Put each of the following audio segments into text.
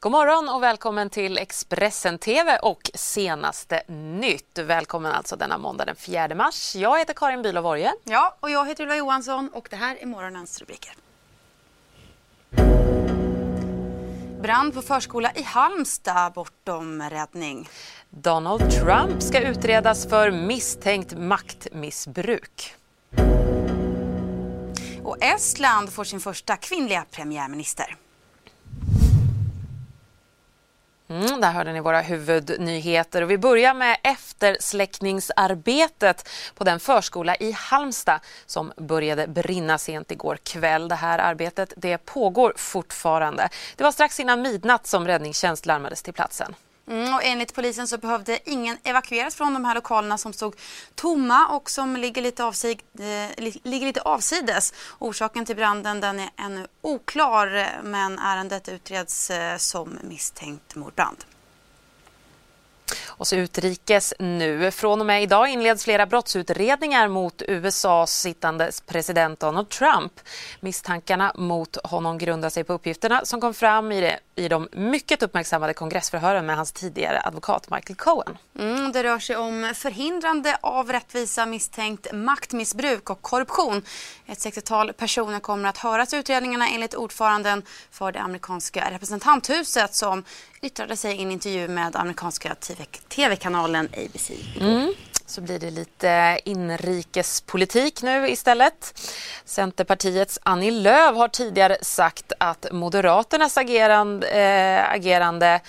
God morgon och välkommen till Expressen TV och senaste nytt. Välkommen alltså denna måndag den 4 mars. Jag heter Karin Bülow. Ja, och jag heter Ylva Johansson och det här är morgonens rubriker. Brand på förskola i Halmstad bortom räddning. Donald Trump ska utredas för misstänkt maktmissbruk. Och Estland får sin första kvinnliga premiärminister. Mm, där hörde ni våra huvudnyheter. Och vi börjar med eftersläckningsarbetet på den förskola i Halmstad som började brinna sent igår kväll. Det här arbetet det pågår fortfarande. Det var strax innan midnatt som räddningstjänst larmades till platsen. Mm, och enligt polisen så behövde ingen evakueras från de här lokalerna som stod tomma och som ligger lite, avsid, eh, ligger lite avsides. Orsaken till branden den är ännu oklar men ärendet utreds eh, som misstänkt mordbrand. Och så utrikes nu. Från och med idag inleds flera brottsutredningar mot USAs sittande president Donald Trump. Misstankarna mot honom grundar sig på uppgifterna som kom fram i, det, i de mycket uppmärksammade kongressförhören med hans tidigare advokat Michael Cohen. Mm, det rör sig om förhindrande av rättvisa misstänkt maktmissbruk och korruption. Ett 60-tal personer kommer att höras i utredningarna enligt ordföranden för det amerikanska representanthuset som yttrade sig i en intervju med amerikanska tv-kanalen ABC mm. Så blir det lite inrikespolitik nu istället. Centerpartiets Annie Lööf har tidigare sagt att Moderaternas agerande, äh, agerande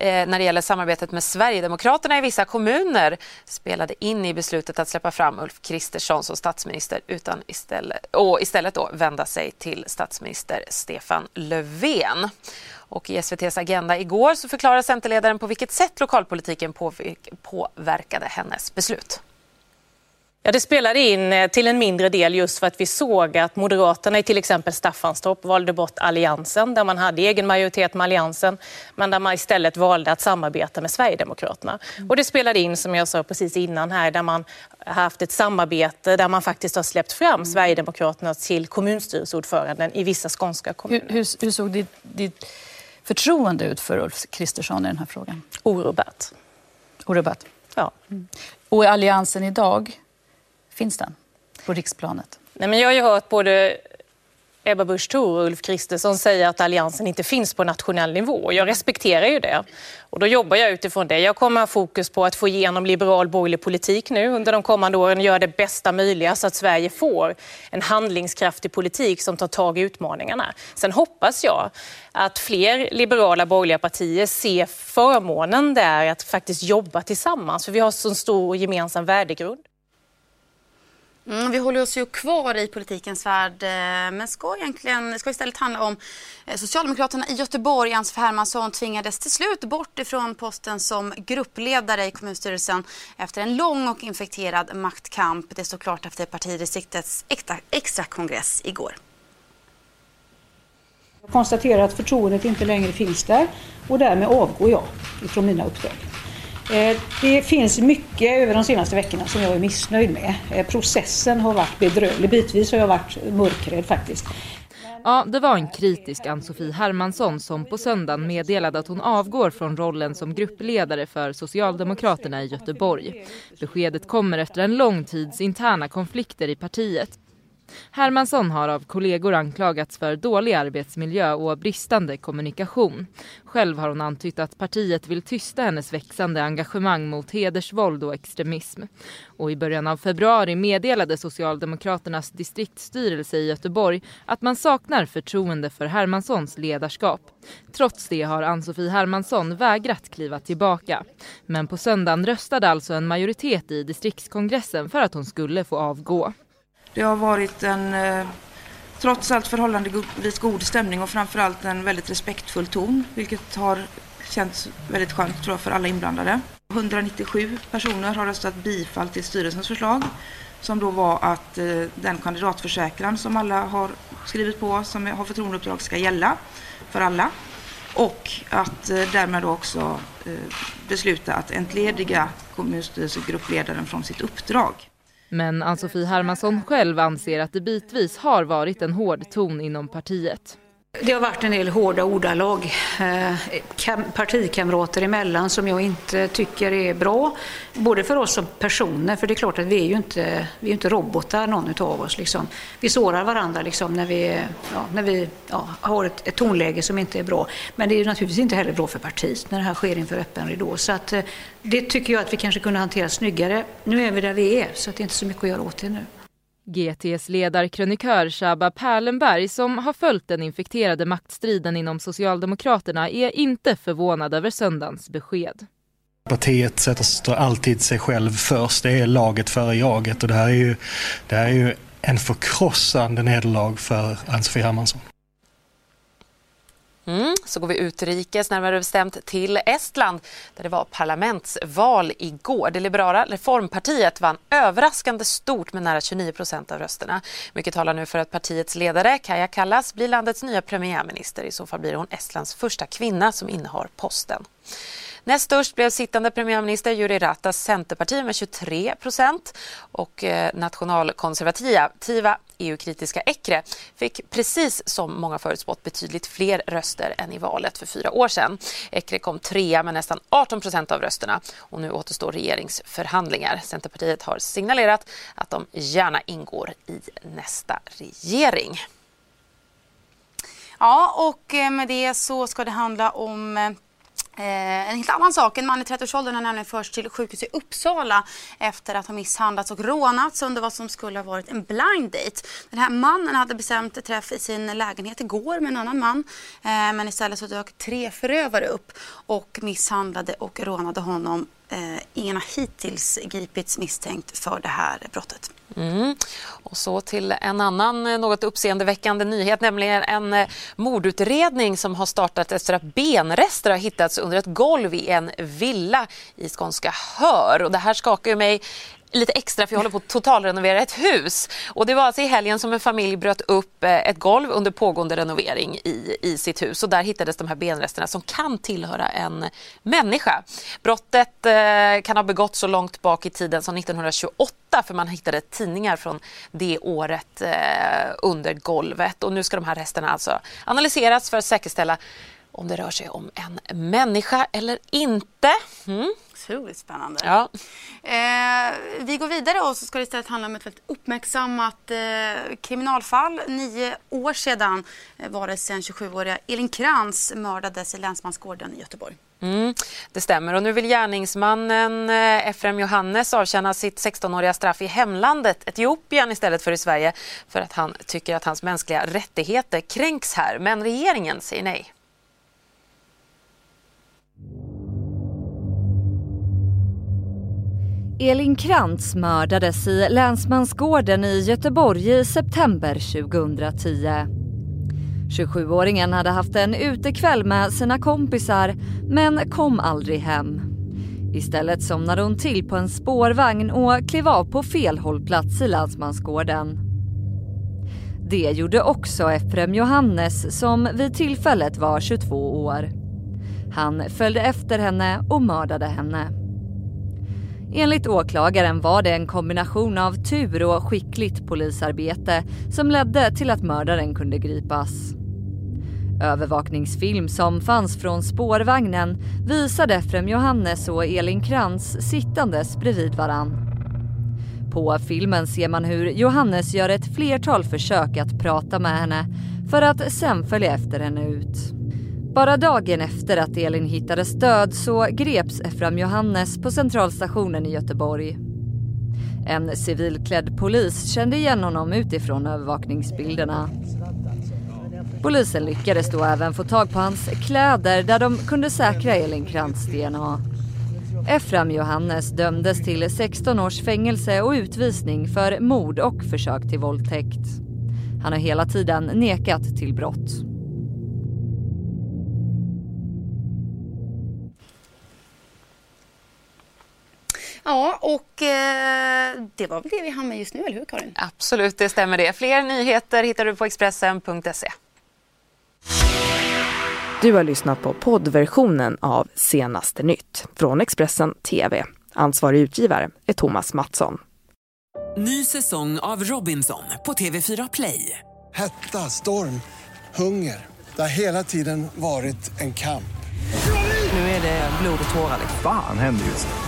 Eh, när det gäller samarbetet med Sverigedemokraterna i vissa kommuner spelade in i beslutet att släppa fram Ulf Kristersson som statsminister utan istället, och istället då vända sig till statsminister Stefan Löfven. Och i SVTs Agenda igår så förklarar Centerledaren på vilket sätt lokalpolitiken påverkade hennes beslut. Ja, det spelade in eh, till en mindre del just för att vi såg att Moderaterna i till exempel Staffanstorp valde bort Alliansen där man hade egen majoritet med Alliansen men där man istället valde att samarbeta med Sverigedemokraterna. Och det spelade in som jag sa precis innan här där man har haft ett samarbete där man faktiskt har släppt fram mm. Sverigedemokraterna till kommunstyrelseordföranden i vissa skånska kommuner. Hur, hur, hur såg ditt, ditt förtroende ut för Ulf Kristersson i den här frågan? Orubbat. Orubbat? Ja. Mm. Och i Alliansen idag, finns den på riksplanet? Nej, men jag har ju hört både Ebba Busch Thor och Ulf Kristersson säga att Alliansen inte finns på nationell nivå. Jag respekterar ju det. Och då jobbar jag utifrån det. Jag kommer ha fokus på att få igenom liberal borgerlig politik nu under de kommande åren och göra det bästa möjliga så att Sverige får en handlingskraftig politik som tar tag i utmaningarna. Sen hoppas jag att fler liberala borgerliga partier ser förmånen där att faktiskt jobba tillsammans. För vi har så stor gemensam värdegrund. Mm, vi håller oss ju kvar i politikens värld eh, men ska, egentligen, ska istället handla om eh, Socialdemokraterna i Göteborg. Ann-Sofie Hermansson tvingades till slut bort ifrån posten som gruppledare i kommunstyrelsen efter en lång och infekterad maktkamp. Det står klart efter partidistriktets extra, extra kongress igår. Jag konstaterar att förtroendet inte längre finns där och därmed avgår jag ifrån mina uppdrag. Eh, det finns mycket över de senaste veckorna som jag är missnöjd med. Eh, processen har varit bedrövlig. Bitvis har jag varit mörkrädd faktiskt. Ja, det var en kritisk Ann-Sofie Hermansson som på söndagen meddelade att hon avgår från rollen som gruppledare för Socialdemokraterna i Göteborg. Beskedet kommer efter en lång tids interna konflikter i partiet. Hermansson har av kollegor anklagats för dålig arbetsmiljö och bristande kommunikation. Själv har hon antytt att partiet vill tysta hennes växande engagemang mot hedersvåld och extremism. Och i början av februari meddelade Socialdemokraternas distriktsstyrelse i Göteborg att man saknar förtroende för Hermanssons ledarskap. Trots det har Ann-Sofie Hermansson vägrat kliva tillbaka. Men på söndagen röstade alltså en majoritet i distriktskongressen för att hon skulle få avgå. Det har varit en, eh, trots allt förhållandevis god stämning och framförallt en väldigt respektfull ton, vilket har känts väldigt skönt tror jag för alla inblandade. 197 personer har röstat bifall till styrelsens förslag som då var att eh, den kandidatförsäkran som alla har skrivit på som har förtroendeuppdrag ska gälla för alla och att eh, därmed också eh, besluta att entlediga kommunstyrelsegruppledaren från sitt uppdrag. Men Ann-Sofie Hermansson själv anser att det bitvis har varit en hård ton inom partiet. Det har varit en del hårda ordalag eh, partikamrater emellan som jag inte tycker är bra. Både för oss som personer, för det är klart att vi är ju inte, vi är inte robotar någon av oss. Liksom. Vi sårar varandra liksom, när vi, ja, när vi ja, har ett, ett tonläge som inte är bra. Men det är naturligtvis inte heller bra för partiet när det här sker inför öppen ridå. Så att, eh, det tycker jag att vi kanske kunde hantera snyggare. Nu är vi där vi är, så det är inte så mycket att göra åt det nu. GTs ledarkrönikör Shaba Perlenberg som har följt den infekterade maktstriden inom Socialdemokraterna är inte förvånad över söndagens besked. Partiet sätter alltid sig själv först, det är laget före jaget och det här är ju, det här är ju en förkrossande nederlag för Ann-Sofie Hermansson. Mm, så går vi utrikes, närmare bestämt till Estland där det var parlamentsval igår. Det liberala reformpartiet vann överraskande stort med nära 29 procent av rösterna. Mycket talar nu för att partiets ledare Kaja Kallas blir landets nya premiärminister. I så fall blir hon Estlands första kvinna som innehar posten. Näst störst blev sittande premiärminister Juri Ratas Centerparti med 23 procent och eh, nationalkonservativa EU-kritiska Ekre fick precis som många förutspått betydligt fler röster än i valet för fyra år sedan. Ekre kom trea med nästan 18 procent av rösterna och nu återstår regeringsförhandlingar. Centerpartiet har signalerat att de gärna ingår i nästa regering. Ja, och eh, med det så ska det handla om eh, eh, en helt annan sak. En man i 30-årsåldern har nämligen förts till sjukhus i Uppsala efter att ha misshandlats och rånats under vad som skulle ha varit en blind date. Den här mannen hade bestämt träff i sin lägenhet igår med en annan man. Eh, men istället så dök tre förövare upp och misshandlade och rånade honom. Eh, ingen har hittills gripits misstänkt för det här brottet. Mm. Och så till en annan eh, något uppseendeväckande nyhet, nämligen en eh, mordutredning som har startat efter att benrester har hittats under ett golv i en villa i skånska Hör. Och det här skakar ju mig lite extra för jag håller på att totalrenovera ett hus. Och det var alltså i helgen som en familj bröt upp eh, ett golv under pågående renovering i, i sitt hus och där hittades de här benresterna som kan tillhöra en människa. Brottet eh, kan ha begåtts så långt bak i tiden som 1928 för man hittade tidningar från det året eh, under golvet och nu ska de här resterna alltså analyseras för att säkerställa om det rör sig om en människa eller inte. Mm otroligt spännande. Ja. Eh, vi går vidare och så ska det istället handla om ett väldigt uppmärksammat eh, kriminalfall. Nio år sedan eh, var det sen 27-åriga Elin Krantz mördades i Länsmansgården i Göteborg. Mm, det stämmer och nu vill gärningsmannen eh, Efrem Johannes avtjäna sitt 16-åriga straff i hemlandet Etiopien istället för i Sverige för att han tycker att hans mänskliga rättigheter kränks här. Men regeringen säger nej. Elin Krantz mördades i Länsmansgården i Göteborg i september 2010. 27-åringen hade haft en utekväll med sina kompisar men kom aldrig hem. Istället somnade hon till på en spårvagn och klev av på fel hållplats i Länsmansgården. Det gjorde också Efrem Johannes som vid tillfället var 22 år. Han följde efter henne och mördade henne. Enligt åklagaren var det en kombination av tur och skickligt polisarbete som ledde till att mördaren kunde gripas. Övervakningsfilm som fanns från spårvagnen visade Frem Johannes och Elin Krantz sittandes bredvid varann. På filmen ser man hur Johannes gör ett flertal försök att prata med henne för att sen följa efter henne ut. Bara dagen efter att Elin hittades död så greps Efram Johannes på centralstationen i Göteborg. En civilklädd polis kände igen honom utifrån övervakningsbilderna. Polisen lyckades då även få tag på hans kläder där de kunde säkra Elin Krantz DNA. Efram Johannes dömdes till 16 års fängelse och utvisning för mord och försök till våldtäkt. Han har hela tiden nekat till brott. Ja, och eh, det var väl det vi hann med just nu, eller hur Karin? Absolut, det stämmer det. Fler nyheter hittar du på Expressen.se. Du har lyssnat på poddversionen av Senaste nytt från Expressen TV. Ansvarig utgivare är Thomas Mattsson. Ny säsong av Robinson på TV4 Play. Hetta, storm, hunger. Det har hela tiden varit en kamp. Nu är det blod och tårar. Fan händer just nu.